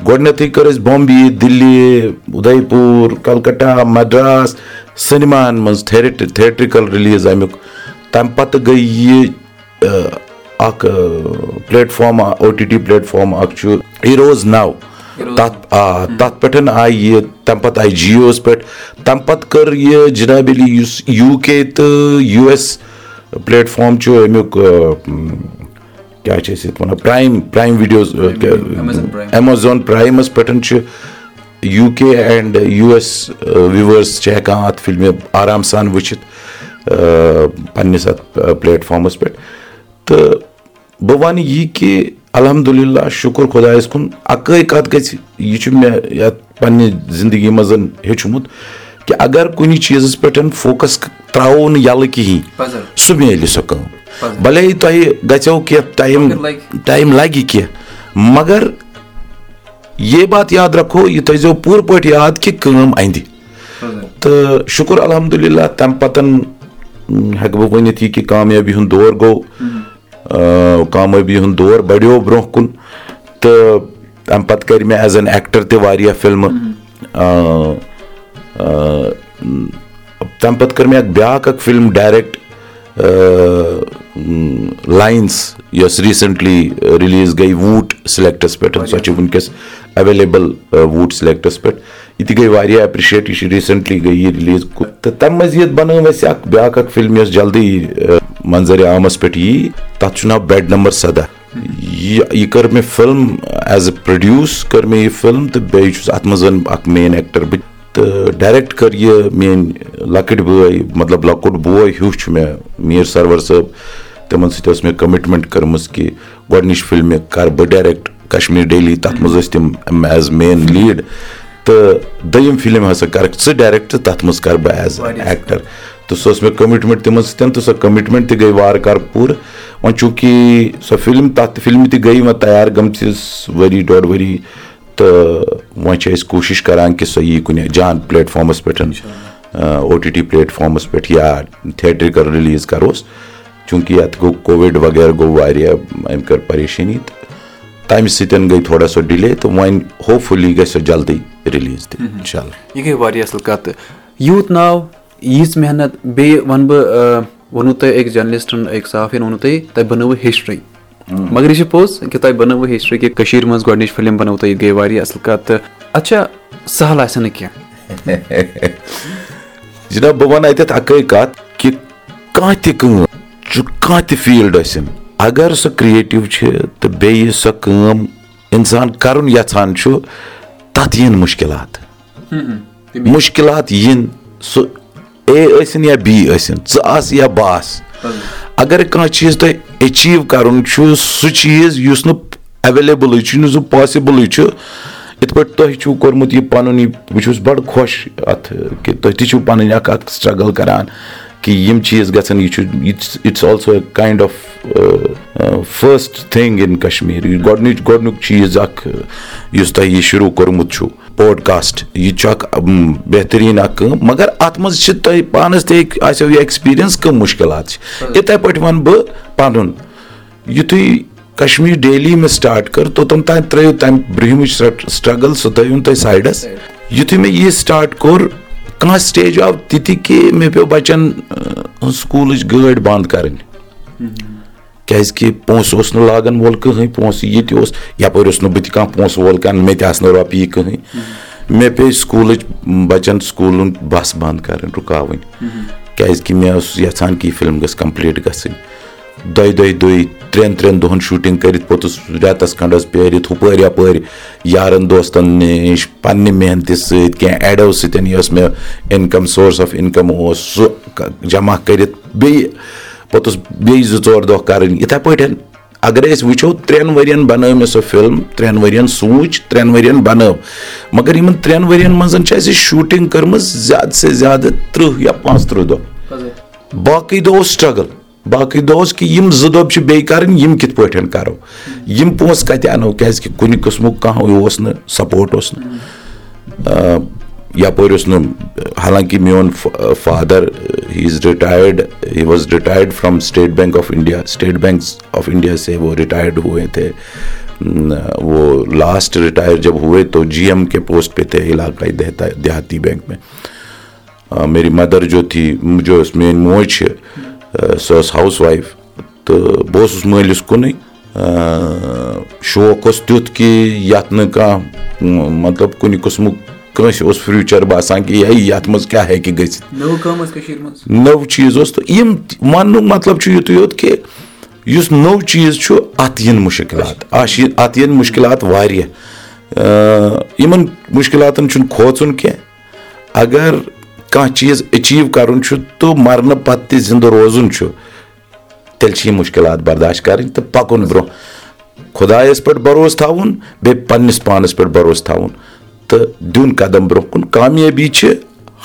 گۄڈٕنیتھٕے کٔر اَسہِ بامبے دِلی اُدے پوٗر کَلکَٹا مدراس سینِماہن منٛز تھیٹرِکَل رِلیٖز اَمیُک تَمہِ پَتہٕ گٔے یہِ اکھ platform O T T platform اکھ چھُ ایٖروز نو تَتھ آ تَتھ پٮ۪ٹھ آیہِ یہِ تَمہِ پَتہٕ آیہِ جِیووَس پٮ۪ٹھ تَمہِ پَتہٕ کٔر یہِ جِناب علی یُس یوٗ کے تہٕ یوٗ ایس پلیٹ فارم چھُ اَمیُک کیاہ چھِ أسۍ یَتھ وَنان پرایم پرایم ویٖڈیوز ایمیزان پرایمَس پٮ۪ٹھ چھُ U K and U S وِوٲرٕس چھِ ہٮ۪کان اَتھ فِلمہِ آرام سان وٕچھِتھ پَنٕنِس اَتھ پلیٹ فارمَس پٮ۪ٹھ تہٕ بہٕ وَنہٕ یہِ کہِ الحمدُاللہ شُکُر خۄدایَس کُن اَکٲے کَتھ گژھِ یہِ چھُ مےٚ یَتھ پَنٕنہِ زندگی منٛز ہیٚچھمُت کہِ اَگر کُنہِ چیٖزَس پٮ۪ٹھ فوکَس ترٛاوو نہٕ یَلہٕ کِہیٖنۍ سُہ میلہِ سۄ کٲم بَلے تۄہہِ گژھیو کینٛہہ ٹایم ٹایم لَگہِ کینٛہہ مگر یے بات یاد رَکھو یہِ تھٲیزیو پوٗرٕ پٲٹھۍ یاد کہِ کٲم اَندِ تہٕ شُکُر الحمدُاللہ تَمہِ پَتہٕ ہٮ۪کہٕ بہٕ ؤنِتھ یہِ کہِ کامیٲبی ہُنٛد دور گوٚو کامیٲبی ہُنٛد دور بڑیو برونٛہہ کُن تہٕ تَمہِ پَتہٕ کَرِ مےٚ ایز این ایٚکٹر تہِ واریاہ فِلمہٕ تَمہِ پَتہٕ کٔر مےٚ اکھ بیاکھ اکھ فِلم ڈایریکٹ لاینٕز یۄس ریٖسنٹلی رِلیٖز گٔے ووٗٹ سِلیکٹس پٮ۪ٹھ سۄ چھِ وٕنکیٚس ایویلیبٕل ووٗٹ سِلیکٹس پٮ۪ٹھ یہِ تہِ گٔے واریاہ ایپرِشیٹ یہِ چھِ ریٖسنٹلی گٔے یہِ رِلیٖز تہٕ تَمہِ مٔزیٖد بَنٲو اَسہِ اکھ بیاکھ اکھ فِلم یۄس جلدی منظرِ عامَس پٮ۪ٹھ یی تَتھ چھُ ناو بیڈ نمبر سَداہ یہِ کٔر مےٚ فِلم ایز اے پروڈیوٗس کٔر مےٚ یہِ فِلم تہٕ بیٚیہِ چھُس اَتھ منٛز اکھ مین ایٚکٹر بہٕ تہٕ ڈایریکٹ کٔر یہِ میٲنۍ لۄکٕٹۍ بٲے مطلب لۄکُٹ بوے ہیوٗ چھُ مےٚ میٖر سرور صٲب تِمن سۭتۍ ٲس مےٚ کٔمِٹمینٹ کٔرمٕژ کہِ گۄڈٕنِچ فِلمہِ کَرٕ بہٕ ڈایریکٹ کشمیٖر ڈیلی تَتھ منٛز ٲسۍ تِم ایز مین لیٖڈ تہٕ دوٚیِم فِلم ہسا کَرکھ ژٕ ڈایریکٹ تَتھ منٛز کَرٕ بہٕ ایز ایٚکٹر تہٕ سۄ ٲس مےٚ کٔمِٹمینٹ تِمن سۭتۍ تہٕ سۄ کٔمِٹمینٹ تہِ گٔے وارٕ کارٕ پوٗرٕ. وۄنۍ چوٗنٛکہِ سۄ فِلم تَتھ فِلمہِ تہِ گٔے وۄنۍ تَیار گٔمژٕ ؤری ڈۄڈ ؤری. تہٕ وۄنۍ چھِ أسۍ کوٗشِش کران کہِ سۄ یی کُنہِ جان پلیٹ فارمَس پٮ۪ٹھ او ٹی ٹی پلیٹ فارمَس پٮ۪ٹھ یا تھیٹرِکَل رِلیٖز کَروس چوٗنٛکہِ یَتھ گوٚو کووِڈ وغیرہ گوٚو واریاہ أمۍ کٔر پریشٲنی تہٕ تَمہِ سۭتۍ گٔے تھوڑا سۄ ڈِلے تہٕ وۄنۍ ہوپفُلی گژھِ سۄ جلدی رِلیٖز تہِ اِنشاء اللہ یہِ گٔے واریاہ اَصٕل کَتھ یوٗت ناو ییٖژ محنت بیٚیہِ وَنہٕ بہٕ ووٚنوُ تۄہہِ أکۍ جٔرنلِسٹن أکۍ صافِین ووٚنوُ تۄہہِ تۄہہِ بَنٲوٕ ہِسٹری مَگر یہِ چھُ پوٚز کہِ تۄہہِ بَنٲوٕ ہِسٹری کہِ کٔشیٖر منٛز گۄڈٕنِچ فِلم بَنٲو تۄہہِ یہِ گٔے واریاہ اَصٕل کَتھ تہٕ اَتھ چھا سہل آسہِ نہٕ کیٚنٛہہ۔ جِناب بہٕ وَنہٕ اَتٮ۪تھ اَکٲے کَتھ کہِ کانٛہہ تہِ کٲم چھُ کانٛہہ تہِ فیٖلڈ ٲسِن اَگر سۄ کریٹِو چھِ تہٕ بیٚیہِ سۄ کٲم اِنسان کَرُن یَژھان چھُ تَتھ یِن مُشکِلات۔ مُشکِلات یِن سُہ اے ٲسِن یا بی ٲسِن ژٕ آس یا بہٕ آس۔ اَگر کانٛہہ چیٖز تۄہہِ ایچیٖو کَرُن چھُ سُہ چیٖز یُس نہٕ ایویلیبٕلٕے چھُ نہٕ سُہ پاسِبٕلٕے چھُ یِتھ پٲٹھۍ تۄہہِ چھُو کوٚرمُت یہِ پَنُن یہِ بہٕ چھُس بَڑٕ خۄش اَتھ کہِ تُہۍ تہِ چھِو پَنٕنۍ اکھ اکھ سٹرگٕل کران کہِ یِم چیٖز گژھن یہِ چھُ it's also a kind of first thing in Kashmir یہِ گۄڈٕنِچ گۄڈٕنیُک چیٖز اکھ یُس تۄہہِ یہِ شروٗع کوٚرمُت چھُ پوڈکاسٹ یہِ تہِ چھُ اکھ بہتریٖن اکھ کٲم مَگر اَتھ منٛز چھِ تۄہہِ پانَس تہِ آسیو یہِ ایٚکٕسپیٖرینٕس کٕم مُشکِلات چھِ یِتھٕے پٲٹھۍ وَنہٕ بہٕ پَنُن یِتھُے کشمیٖر ڈیلی مےٚ سٹارٹ کٔر توٚتام تانۍ ترٲیِو تَمہِ برونٛہمٕچ سٹرگٕل سُہ تھٲیوُن تُہۍ سایڈَس یِتھُے مےٚ یہِ سٹارٹ کوٚر کانٛہہ سِٹیج آو تِتہِ کہِ مےٚ پیٚو بَچن سکوٗلٕچ گٲڑۍ بنٛد کَرٕنۍ۔ کیازِ کہِ پونٛسہٕ اوس نہٕ لاگان وول کٕہٕنۍ پونٛسہٕ یہِ تہِ اوس یَپٲرۍ اوس نہٕ بہٕ تہِ کانٛہہ پونٛسہٕ وول کَران مےٚ تہِ آسہٕ نہٕ رۄپیہِ کٕہٕنۍ۔ مےٚ پیٚیہِ سکوٗلٕچ بَچن سکوٗلُن بَس بنٛد کَرٕنۍ رُکاوٕنۍ۔ کیازِ کہِ مےٚ اوس یَژھان کہِ یہِ فِلم گٔژھ کَمپٕلیٖٹ گژھٕنۍ دۄیہِ دۄیہِ دۄہہِ ترٛٮ۪ن ترٛٮ۪ن دۄہَن شوٗٹِنٛگ کٔرِتھ پوٚتُس رٮ۪تَس کھنٛڈَس پھیٖرِتھ ہُپٲرۍ یَپٲرۍ یارَن دوستَن نِش پنٛنہِ محنتہِ سۭتۍ کینٛہہ ایڈو سۭتۍ یۄس مےٚ اِنکَم سورٕس آف اِنکَم اوس سُہ جمع کٔرِتھ بیٚیہِ پوٚتُس بیٚیہِ زٕ ژور دۄہ کَرٕنۍ یِتھَے پٲٹھۍ اَگرے أسۍ وٕچھو ترٛٮ۪ن ؤرۍ یَن بَنٲو مےٚ سۄ فِلم ترٛٮ۪ن ؤرۍ یَن سوٗنٛچ ترٛٮ۪ن ؤرۍ یَن بَنٲو مگر یِمَن ترٛٮ۪ن ؤرۍ یَن منٛز چھِ اَسہِ شوٗٹِنٛگ کٔرمٕژ زیادٕ سے زیادٕ تٕرٛہ یا پانٛژھ تٕرٛہ دۄہ باقٕے دۄہ اوس سٹرٛگٕل باقٕے دۄہ اوس کہِ یِم زٕ دۄہ چھِ بیٚیہِ کَرٕنۍ یِم کِتھ پٲٹھۍ کَرو؟ یِم پونٛسہٕ کَتہِ اَنو؟ کیٛازِکہِ کُنہِ قٕسمُک کانٛہہ اوس نہٕ سَپوٹ اوس نہٕ. یَپٲرۍ اوس نہٕ حالانکہِ میون father he is retired he was retired from State Bank of India State Bank of India سے وہ رِٹایٲڈ ہوئے تھے۔ وہ لاسٹ رِٹایَر جب ہوئے تو جی ایم کے پوسٹ پے تھے علاقائی دیہاتی بینٛک میں۔ میری مَدَر جو تھی ٲس میٲنۍ موج چھِ سۄ ٲس ہاوُس وایف تہٕ بہٕ اوسُس مٲلِس کُنُے شوق اوس تیُتھ کہِ یَتھ نہٕ کانٛہہ مطلب کُنہِ قٕسمُک کٲنٛسہِ اوس فیوٗچر باسان کہِ ہے یَتھ منٛز کیاہ ہیٚکہِ گٔژھِتھ نٔو چیٖز اوس تہٕ یِم وَننُک مطلب چھُ یِتُے یوت کہِ یُس نوٚو چیٖز چھُ اَتھ یِن مُشکِلات اَتھ یِن مُشکِلات واریاہ یِمن مُشکِلاتن چھُنہٕ کھوژُن کیٚنٛہہ اَگر کانٛہہ چیٖز ایٚچیٖو کَرُن چھُ تہٕ مَرنہٕ پَتہٕ تہِ زِندٕ روزُن چھُ۔ تیٚلہِ چھِ یِم مُشکِلات برداشت کَرٕنۍ تہٕ پَکُن برونٛہہ۔ خۄدایَس پٮ۪ٹھ بروسہٕ تھاوُن بیٚیہِ پَنٕنِس پانَس پٮ۪ٹھ بروسہٕ تھاوُن۔ تہٕ دیُن قدم برونٛہہ کُن۔ کامیٲبی چھِ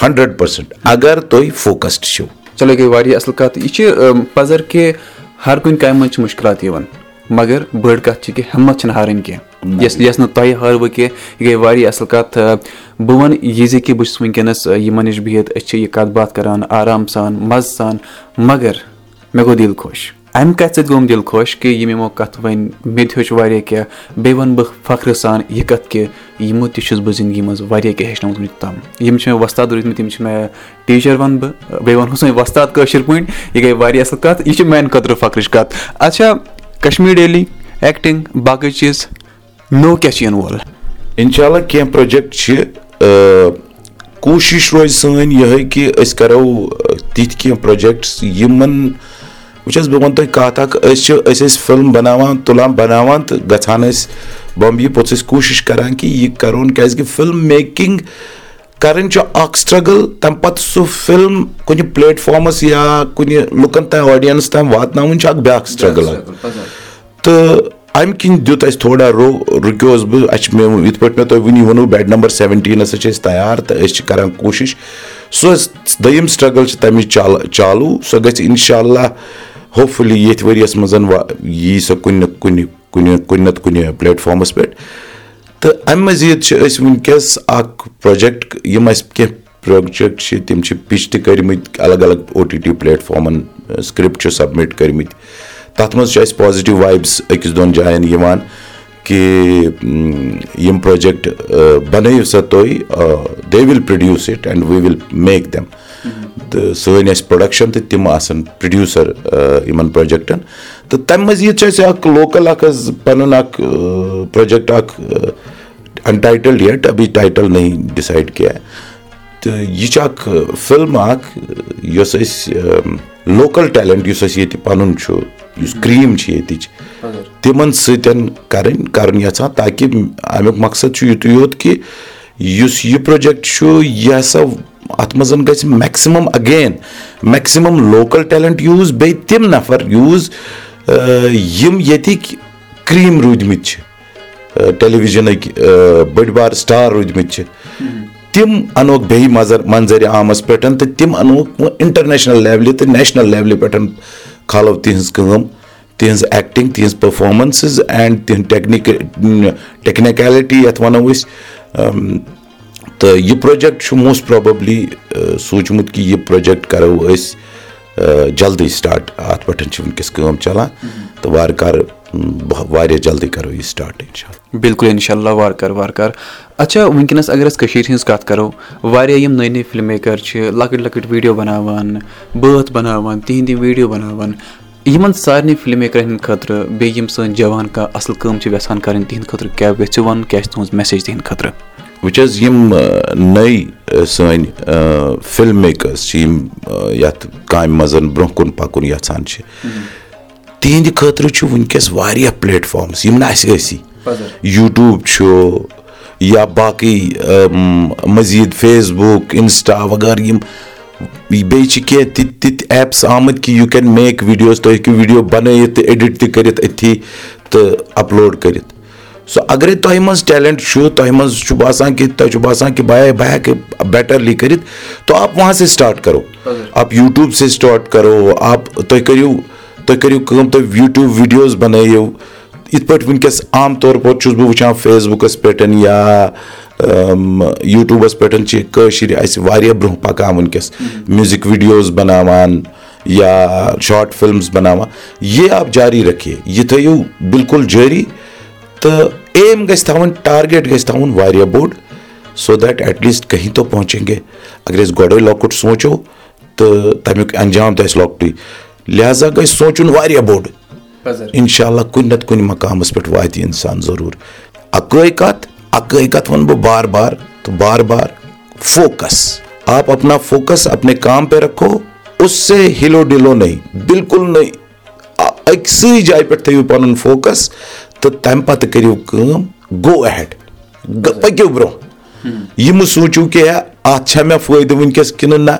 ہنڈرنڈ پٔرسنٹ۔ اَگر تُہۍ فوکَسڈ چھِو۔ چلو گٔے واریاہ اَصٕل کَتھ۔ یہِ چھِ پَزر کہِ ہر کُنہِ کامہِ منٛز چھِ مُشکِلات یِوان۔ مَگر بٔڑ کَتھ چھِ کہِ ہٮ۪مت چھنہٕ ہارٕنۍ کیٚنٛہہ یۄس یۄس نہٕ تۄہہِ ہٲروٕ کینٛہہ یہِ گٔے واریاہ اَصٕل کَتھ بہٕ وَنہٕ یہِ زِ کہِ بہٕ چھُس وٕنکیٚنَس یِمَن نِش بِہِتھ أسۍ چھِ یہِ کَتھ باتھ کَران آرام سان مَزٕ سان مگر مےٚ گوٚو دِل خۄش اَمہِ کَتھِ سۭتۍ گوٚوُم دِل خۄش کہِ یِم یِمو کَتھ وَنہِ مےٚ تہِ ہیوٚچھ واریاہ کینٛہہ بیٚیہِ وَنہٕ بہٕ فخرٕ سان یہِ کَتھ کہِ یِمو تہِ چھُس بہٕ زِندگی منٛز واریاہ کینٛہہ ہیٚچھنومُت وٕنیُک تام یِم چھِ مےٚ وۄستاد روٗدمٕتۍ یِم چھِ مےٚ ٹیٖچَر وَنہٕ بہٕ بیٚیہِ وَنہوس وۄنۍ وۄستاد کٲشِر پٲٹھۍ یہِ گٔے واریاہ اَصٕل کَتھ یہِ چھِ میٛانہِ خٲطرٕ فخرٕچ کَتھ اچھا کَشمیٖر ڈیلی ایٚکٹِنٛگ باقٕے چیٖز نوٚو کیٛاہ چھِ یِنہٕ وول اِنشاء اللہ کینٛہہ پروجیکٹ چھِ کوٗشِش روزِ سٲنۍ یِہے کہِ أسۍ کَرو تِتھۍ کینٛہہ پروجیکٹٕس یِمن وٕچھ حظ بہٕ وَنہٕ تۄہہِ کَتھ اکھ أسۍ چھِ أسۍ ٲسۍ فِلم بَناوان تُلان بَناوان تہٕ گژھان ٲسۍ بامبے پوٚتُس ٲسۍ کوٗشِش کران کہِ یہِ کَرون کیازِ کہِ فِلم میکِنگ کَرٕنۍ چھُ اکھ سٹرگٕل تَمہِ پَتہٕ سُہ فِلم کُنہِ پلیٹ فارمَس یا کُنہِ لُکن تام آڈینس تام واتناوٕنۍ چھُ اکھ بیاکھ سٹرگٕل تہٕ اَمہِ کِنۍ دیُت اَسہِ تھوڑا رو رُکیوس بہٕ اَسہِ چھِ یِتھ پٲٹھۍ مےٚ تۄہہِ وٕنی ووٚنوُ بیڈ نمبر سیوَنٹیٖنَس چھِ أسۍ تَیار تہٕ أسۍ چھِ کران کوٗشِش ٲس دوٚیِم سٹرگٕل چھِ تَمِچ چالوٗ سۄ گژھِ اِنشاء اللہ ہوپفُلی ییٚتھۍ ؤرۍ یَس منٛز یی سۄ کُنہِ نتہٕ کُنہِ کُنہِ نتہٕ کُنہِ پلیٹ فارمَس پؠٹھ تہٕ اَمہِ مٔزیٖد چھِ أسۍ وٕنکیٚس اکھ پروجیکٹ یِم اَسہِ کینٛہہ پروجیکٹ چھِ تِم چھِ پِچ تہِ کٔرمٕتۍ الگ الگ او ٹی ٹی پلیٹ فارمَن سکرِپٹ چھِ سبمِٹ کٔرمٕتۍ تَتھ منٛز چھُ اَسہِ پازِٹِو وایبٕس أکِس دۄن جاین یِوان کہِ یِم پروجیکٹ بَنٲیِو سا تُہۍ they will produce it and we will make them تہٕ سٲنۍ آسہِ پروڈَکشَن تہٕ تِم آسان پرٛڈیوٗسَر یِمَن پروجیکٹَن۔ تہٕ تَمہِ مٔزیٖد چھُ اَسہِ اکھ لوکَل اکھ حظ پَنُن اکھ پروجیکٹ اکھ اَنٹایٹٕل یٹ ابھی ٹایٹٕل نٔے ڈِسایڈ کینٛہہ تہٕ یہِ چھِ اکھ فِلم اکھ یۄس أسۍ لوکَل ٹیلنٹ یُس اَسہِ ییٚتہِ پَنُن چھُ یُس کریٖم چھِ ییٚتِچ تِمن سۭتۍ کَرٕنۍ کَرُن یَژھان تاکہِ اَمیُک مقصد چھُ یِتُے یوت کہِ یُس یہِ پروجیکٹ چھُ یہِ ہسا اَتھ منٛز گژھِ maximum again maximum local talent use بیٚیہِ تِم نفر یوٗز یِم ییٚتِکۍ کریٖم روٗدمٕتۍ چھِ ٹیلیوِجنٕکۍ بٔڑۍ بار سٹار روٗدمٕتۍ چھِ تِم اَنوکھ بیٚیہِ مَزر منظرِ عامَس پؠٹھ تہٕ تِم اَنوکھ اِنٹرنیشنل لیولہِ تہٕ نیشنل لیولہِ پؠٹھ کھالو تِہنٛز کٲم تِہنٛز ایٚکٹِنٛگ تِہنٛز پٔرفارمنسٕز اینٛڈ تِہنٛد ٹیکنِک ٹیکنِکیلٹی یَتھ وَنو أسۍ تہٕ یہِ پروجیکٹ چھُ موسٹ پرابیبلی سوٗنٛچمُت کہِ یہِ پروجیکٹ کَرو أسۍ جلدی سٹاٹ اَتھ پؠٹھ چھِ وٕنکیٚس کٲم چلان تہٕ وارٕ کارٕ واریاہ جلدی کَرو یہِ سٹاٹ بِلکُل اِنشاء اللہ وارٕ کارٕ وارٕ کارٕ اچھا وٕنکیٚنَس اگر أسۍ کٔشیٖر ہِنٛز کَتھ کَرو واریاہ یِم نٔے نٔے فِلم میکَر چھِ لۄکٕٹۍ لۄکٕٹۍ ویٖڈیو بَناوان بٲتھ بَناوان تِہِنٛدۍ یِم ویٖڈیو بَناوان یِمن سارنٕے فِلم میکرَن ہٕنٛدۍ خٲطرٕ بیٚیہِ یِم سٲنۍ جوان کانٛہہ اَصٕل کٲم چھِ یَژھان کَرٕنۍ تِہنٛدِ خٲطرٕ کیاہ گژھِ وَنُن کیاہ چھِ تُہٕنٛز میسیج تِہنٛدِ خٲطرٕ وٕچھ حظ یِم نٔے سٲنۍ فِلم میکٲرٕس چھِ یِم یَتھ کامہِ منٛز برونٛہہ کُن پَکُن یَژھان چھِ تِہنٛدِ خٲطرٕ چھُ وٕنکیٚس واریاہ پلیٹ فارمٕز یِم نہٕ اَسہِ ٲسی یوٗٹوٗب چھُ یا باقٕے مٔزیٖد فیس بُک اِنسٹا وغٲرٕ یِم بیٚیہِ چھِ کینٛہہ تِتھۍ تِتھۍ ایپٕس آمٕتۍ کہِ یوٗ کین میک ویٖڈیوز تُہۍ ہیٚکِو ویٖڈیو بَنٲیِتھ تہٕ ایڈِٹ تہِ کٔرِتھ أتھی تہٕ اَپلوڈ کٔرِتھ۔ سُہ اَگرے تۄہہِ منٛز ٹیلنٹ چھُ تۄہہِ منٛز چھُ باسان کہِ تۄہہِ چھُ باسان کہِ بہٕ بہٕ ہٮ۪کہٕ بیٹرلی کٔرِتھ تو آپ وہاں سے سٹاٹ کَرو۔ آپ یوٗٹوٗب سے سٹاٹ کَرو آپ تُہۍ کٔرِو تُہۍ کٔرِو کٲم تُہۍ یوٗٹیوٗب ویٖڈیوز بَنٲیِو۔ یِتھ پٲٹھۍ وٕنکیٚس عام طور پر چھُس بہٕ وٕچھان فیس بُکَس پؠٹھ یا یوٗٹوٗبَس پؠٹھ چھِ کٲشِر اَسہِ واریاہ برونٛہہ پَکان وٕنکیٚس۔ میوٗزِک ویٖڈیوز بَناوان یا شاٹ فِلمٕز بَناوان۔ یہِ آپ جاری رکھے یہِ تھٲیِو بِلکُل جٲری۔ تہٕ ایم گژھِ تھاوُن ٹارگیٹ گژھِ تھاوُن واریاہ بوٚڑ۔ سو دیٹ ایٹ لیٖسٹ کہیں تو پہنٛچیں گے۔ اگر أسۍ گۄڈَے لۄکُٹ سونٛچو تہٕ تَمیُک انجام تہِ آسہِ لۄکٹُے لِہٰذا گژھِ سونٛچُن واریاہ بوٚڑ۔ اِنشاء اللہ کُنہِ نتہٕ کُنہِ مقامَس پؠٹھ واتہِ اِنسان ضروٗر۔ اَکٲے کَتھ اَکٲے کَتھ وَنہٕ بہٕ بار بار تہٕ بار بار فوکَس۔ آپ اپنا فوکَس اپنے کام پے رکھو اُس سے ہِلو ڈِلو نٔے بِلکُل نٔے أکسٕے جایہِ پؠٹھ تھٲیِو پَنُن فوکَس تہٕ تَمہِ پَتہٕ کٔرِو کٲم گو اہیڈ پٔکِو برونٛہہ یہِ مہٕ سوٗنٛچِو کہِ اَتھ چھا مےٚ فٲیدٕ وٕنکیٚس کِنہٕ نہ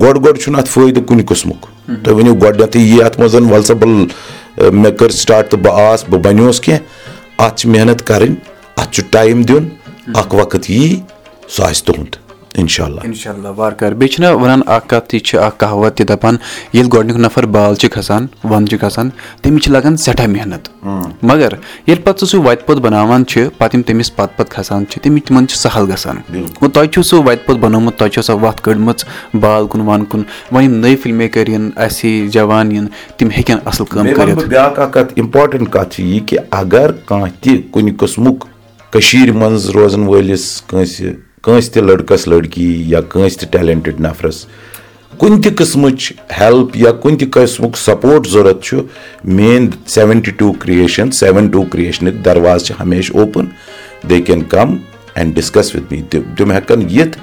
گۄڈٕ گۄڈٕ چھُنہٕ اَتھ فٲیدٕ کُنہِ قٕسمُک تُہۍ ؤنِو گۄڈٕنیٚتھٕے یی اَتھ منٛز وَلہٕ سا بَل مےٚ کٔر سٹاٹ تہٕ بہٕ آس بہٕ بَنیوس کینٛہہ اَتھ چھِ محنت کَرٕنۍ اَتھ چھُ ٹایم دیُن اکھ وقت یی سُہ آسہِ تُہُنٛد اِنشاء اللہ اِنشاء اللہ وارٕ کارٕ بیٚیہِ چھِنہ وَنان اکھ کَتھ تہِ چھِ اکھ کہاوت تہِ دَپان ییٚلہِ گۄڈٕنیُک نفر بال چھِ کھسان وَندٕ چھِ کھسان تٔمِس چھِ لگان سٮ۪ٹھاہ محنت مگر ییٚلہِ پَتہٕ سُہ سُہ وَتہِ پوٚت بَناوان چھِ پَتہٕ یِم تٔمِس پَتہٕ پَتہٕ کھسان چھِ تٔمِس تِمن چھِ سہل گژھان گوٚو تۄہہِ چھُو سُہ وَتہِ پوٚت بَنومُت تۄہہِ چھو سۄ وَتھ کٔڑمٕژ بال کُن وَن کُن وۄنۍ یِم نٔے فِلم میکر یِن اَسہِ جوان یِن تِم ہیٚکن اَصٕل کٲم کٔرِتھ بیاکھ اکھ کَتھ اِمپاٹنٹ کَتھ چھِ یہِ کہِ اگر کانٛہہ تہِ کُنہِ قٕسمُک کٔشیٖر منٛز روزان وٲلِس کٲنٛسہِ کٲنٛسہِ تہِ لٔڑکَس لٔڑکی یا کٲنٛسہِ تہِ ٹیلنٹِڈ نفرَس کُنہِ تہِ قٕسمٕچ ہیلٕپ یا کُنہِ تہِ قٕسمُک سپوٹ ضوٚرَتھ چھُ میٲنۍ seventy two creation seven two کِرٛییشنٕکۍ دروازٕ چھِ ہمیشہِ اوپُن دے کین کَم اینڈ ڈِسکَس وِد می تِم ہٮ۪کَن یِتھ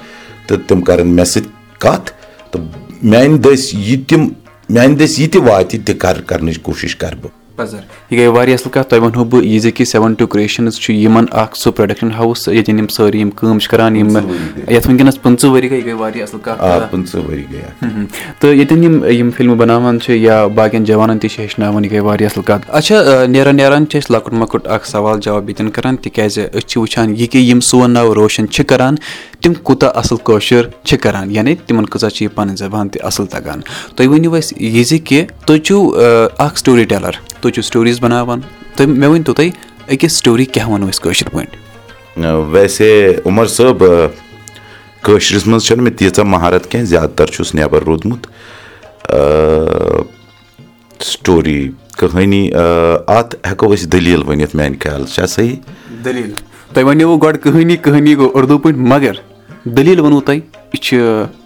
تہٕ تِم کَرَن مےٚ سۭتۍ کَتھ تہٕ میانہِ دٔسۍ یہِ تِم میانہِ دٔسۍ یہِ تہِ واتہِ تہِ کَر کَرنٕچ کوٗشِش کَرٕ بہٕ یہِ گٔے واریاہ اَصٕل کَتھ تۄہہِ وَنہو بہٕ یہِ زِ کہِ سیوَن ٹوٗ کرٛیشنٕز چھُ یِمن اکھ سُہ پروڈکشن ہاوُس ییٚتٮ۪ن یِم سٲری یِم کٲم چھِ کران یِم یَتھ وٕنکیٚنس پٕنٛژٕ ؤری گٔے یہِ گٔے واریاہ اَصٕل کَتھ تہٕ ییٚتٮ۪ن یِم یِم فِلمہٕ بَناوان چھِ یا باقین جوانن تہِ چھِ ہیٚچھناوان یہِ گٔے واریاہ اَصٕل کَتھ اچھا نیران نیران چھِ أسۍ لۄکُٹ مۄکُٹ اکھ سوال جواب ییٚتٮ۪ن کران تِکیازِ أسۍ چھِ وٕچھان یہِ کہِ یِم سون ناو روشَن چھِ کران تِم کوٗتاہ اَصٕل کٲشُر چھِ کران یعنی تِمن کۭژاہ چھِ یہِ پَنٕنۍ زَبان تہِ اَصٕل تَگان تُہۍ ؤنِو اَسہِ یہِ زِ کہِ تُہۍ چھِو اکھ سٹوری ٹیلر تُہۍ چھِو سٹوریٖز بَناوان۔ تہٕ مےٚ ؤنۍتو تُہۍ أکِس سٹوری کیاہ وَنو أسۍ کٲشِر پٲٹھۍ؟ ویسے عمر صٲب کٲشرِس منٛز چھنہٕ مےٚ تیٖژاہ مہارت کینٛہہ زیادٕ تر چھُس نٮ۪بر روٗدمُت۔ سٹوری کٕہٲنی اَتھ ہٮ۪کو أسۍ دٔلیٖل ؤنِتھ میانہِ خیال چھا صحیح؟ دٔلیٖل۔ تۄہہِ وَنیو گۄڈٕ کٕہٲنی کٕہٲنی گوٚو اُردو پٲٹھۍ مگر دٔلیٖل ووٚنوُ تۄہہِ یہِ چھُ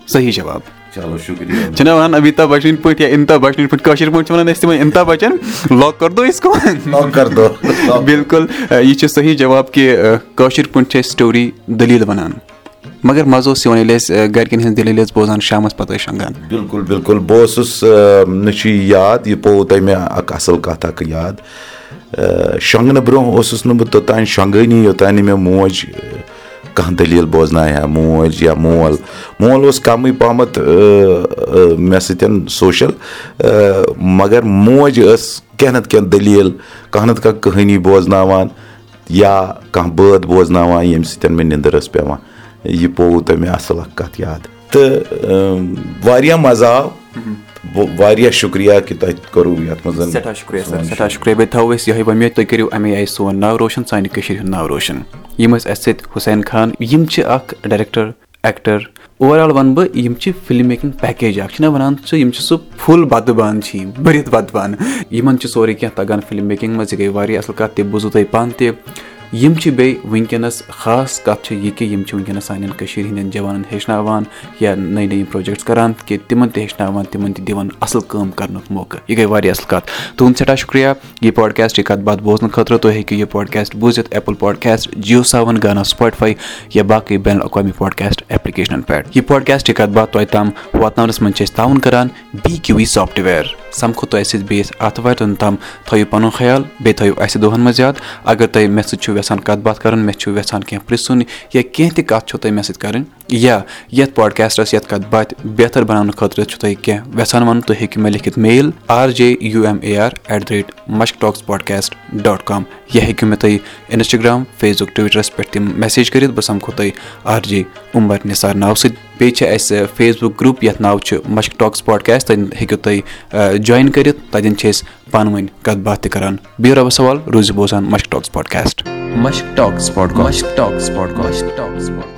صحیح جواب چلو شُکریہ چھِنہ وَنان امیٖتاب بَچنٕنۍ پٲٹھۍ یا اِنتا بَچنٕنۍ پٲٹھۍ کٲشِر پٲٹھۍ چھِ وَنان أسۍ تِمن اِنتا بَچن لاک کر دو أسۍ کو بِلکُل یہِ چھُ صحیح جواب کہِ کٲشِر پٲٹھۍ چھِ أسۍ سٹوری دٔلیٖل وَنان مگر مَزٕ اوس یِوان ییٚلہِ أسۍ گرِکٮ۪ن ہٕنٛز دٔلیٖل ٲسۍ بوزان شامَس پَتہٕ ٲسۍ شۄنٛگان بِلکُل بِلکُل بہٕ اوسُس نہ چھُ یہِ یاد یہِ پیوٚو تۄہہِ مےٚ اکھ اَصٕل کَتھ اکھ یاد شۄنٛگنہٕ برونٛہہ اوسُس نہٕ بہٕ توٚتانۍ شۄنٛگٲنی یوٚتانۍ نہٕ مےٚ موج کانٛہہ دٔلیٖل بوزنایہِ ہا موج یا مول مول اوس کَمٕے پَہمَتھ مےٚ سۭتۍ سوشَل مگر موج ٲس کینٛہہ نَتہٕ کینٛہہ دٔلیٖل کانٛہہ نَتہٕ کانٛہہ کٕہٲنی بوزناوان یا کانٛہہ بٲتھ بوزناوان ییٚمہِ سۭتۍ مےٚ نِندٕر ٲس پیٚوان یہِ پیوٚوُ تۄہہِ مےٚ اَصٕل اکھ کَتھ یاد تہٕ واریاہ مَزٕ آو واریاہ شُکرِیا کہِ تۄہہِ کوٚروُ یَتھ منٛز سٮ۪ٹھاہ شُکریہ سَر سٮ۪ٹھاہ شُکریہ۔ بیٚیہِ تھاوو أسۍ یِہوے وۄمید تُہۍ کٔرِو اَمے آیہِ سون ناو روشَن سانہِ کٔشیٖرِ ہُنٛد ناو روشَن۔ یِم ٲسۍ اَسہِ سۭتۍ حُسین خان یِم چھِ اکھ ڈایریکٹر ایٚکٹر۔ اوٚوَرآل وَنہٕ بہٕ یِم چھِ فِلم میکِنٛگ پیکیج اکھ۔ چھِنہ وَنان سُہ یِم چھِ سُہ فُل بَتہٕ بانہٕ چھِ یِم بٔرِتھ بَتہٕ بانہٕ یِمن چھِ سورُے کیٚنٛہہ تَگان فِلم میکِنٛگ منٛز یہِ گٔے واریاہ اَصٕل کَتھ تہِ بوٗزوٗ تۄہہِ پانہٕ تہِ یِم چھِ بیٚیہِ وٕنکیٚنَس خاص کَتھ چھِ یہِ کہِ یِم چھِ وٕنکیٚنَس سانٮ۪ن کٔشیٖرِ ہِنٛدٮ۪ن جوانَن ہیٚچھناوان یا نٔے نٔے پروجیکٹٕس کَران کہِ تِمَن تہِ ہیٚچھناوان تِمَن تہِ دِوان اَصٕل کٲم کَرنُک موقعہٕ۔ یہِ گٔے واریاہ اَصٕل کَتھ۔ تُہُنٛد سٮ۪ٹھاہ شُکریہ۔ یہِ پاڈکاسٹ یہِ کَتھ باتھ بوزنہٕ خٲطرٕ تُہۍ ہیٚکِو یہِ پاڈکاسٹ بوٗزِتھ ایپٕل پاڈکاسٹ جِیو ساوَن گانا سُپاٹفاے یا باقٕے بین الاقوامی پاڈکاسٹ ایپلِکیشنَن پؠٹھ یہِ پاڈکاسٹ یہِ کَتھ باتھ تۄہہِ تام واتناونَس منٛز چھِ أسۍ تعاوُن کَران بی کیوٗ وی سافٹوِیَر سَمکھو تۄہہِ سۭتۍ بیٚیِس آتھوارِ دۄہَن تام تھٲیِو پَنُن خیال بیٚیہِ تھٲیِو اَسہِ دۄہَن منٛز یاد۔ اگر تۄہہِ مےٚ سۭتۍ چھُو یَژھان کَتھ باتھ کَرُن مےٚ چھُو یَژھان کینٛہہ پِرٛژھُن یا کینٛہہ تہِ کَتھ چھو تۄہہِ مےٚ سۭتۍ کَرٕنۍ یا یَتھ پاڈکاسٹَس یَتھ کَتھ باتھِ بہتر بَناونہٕ خٲطرٕ چھُو تۄہہِ کینٛہہ یَژھان وَنُن تُہۍ ہیٚکِو مےٚ لیکھِتھ mail R J U M A R at the rate Mushk talks podcast dot com یا ہیٚکِو مےٚ تُہۍ اِنسٹاگرٛام فیس بُک ٹُوِٹرَس پؠٹھ تِم میسیج کٔرِتھ بہٕ سَمکھو تۄہہِ آر جے عُمر نِثار ناوٕ سۭتۍ۔ بیٚیہِ چھِ اَسہِ فیس بُک گرُپ یَتھ ناو چھُ مشک ٹاکٕس پاڈکاسٹ تَتٮ۪ن ہیٚکِو تُہۍ جویِن کٔرِتھ تَتٮ۪ن چھِ أسۍ پانہٕ ؤنۍ کَتھ باتھ تہِ کَران۔ بِہِو رۄبَس سوال روٗزِو بوزان Mushk talks podcast Mushk talk spot Mushk talk spot Mushk talk spot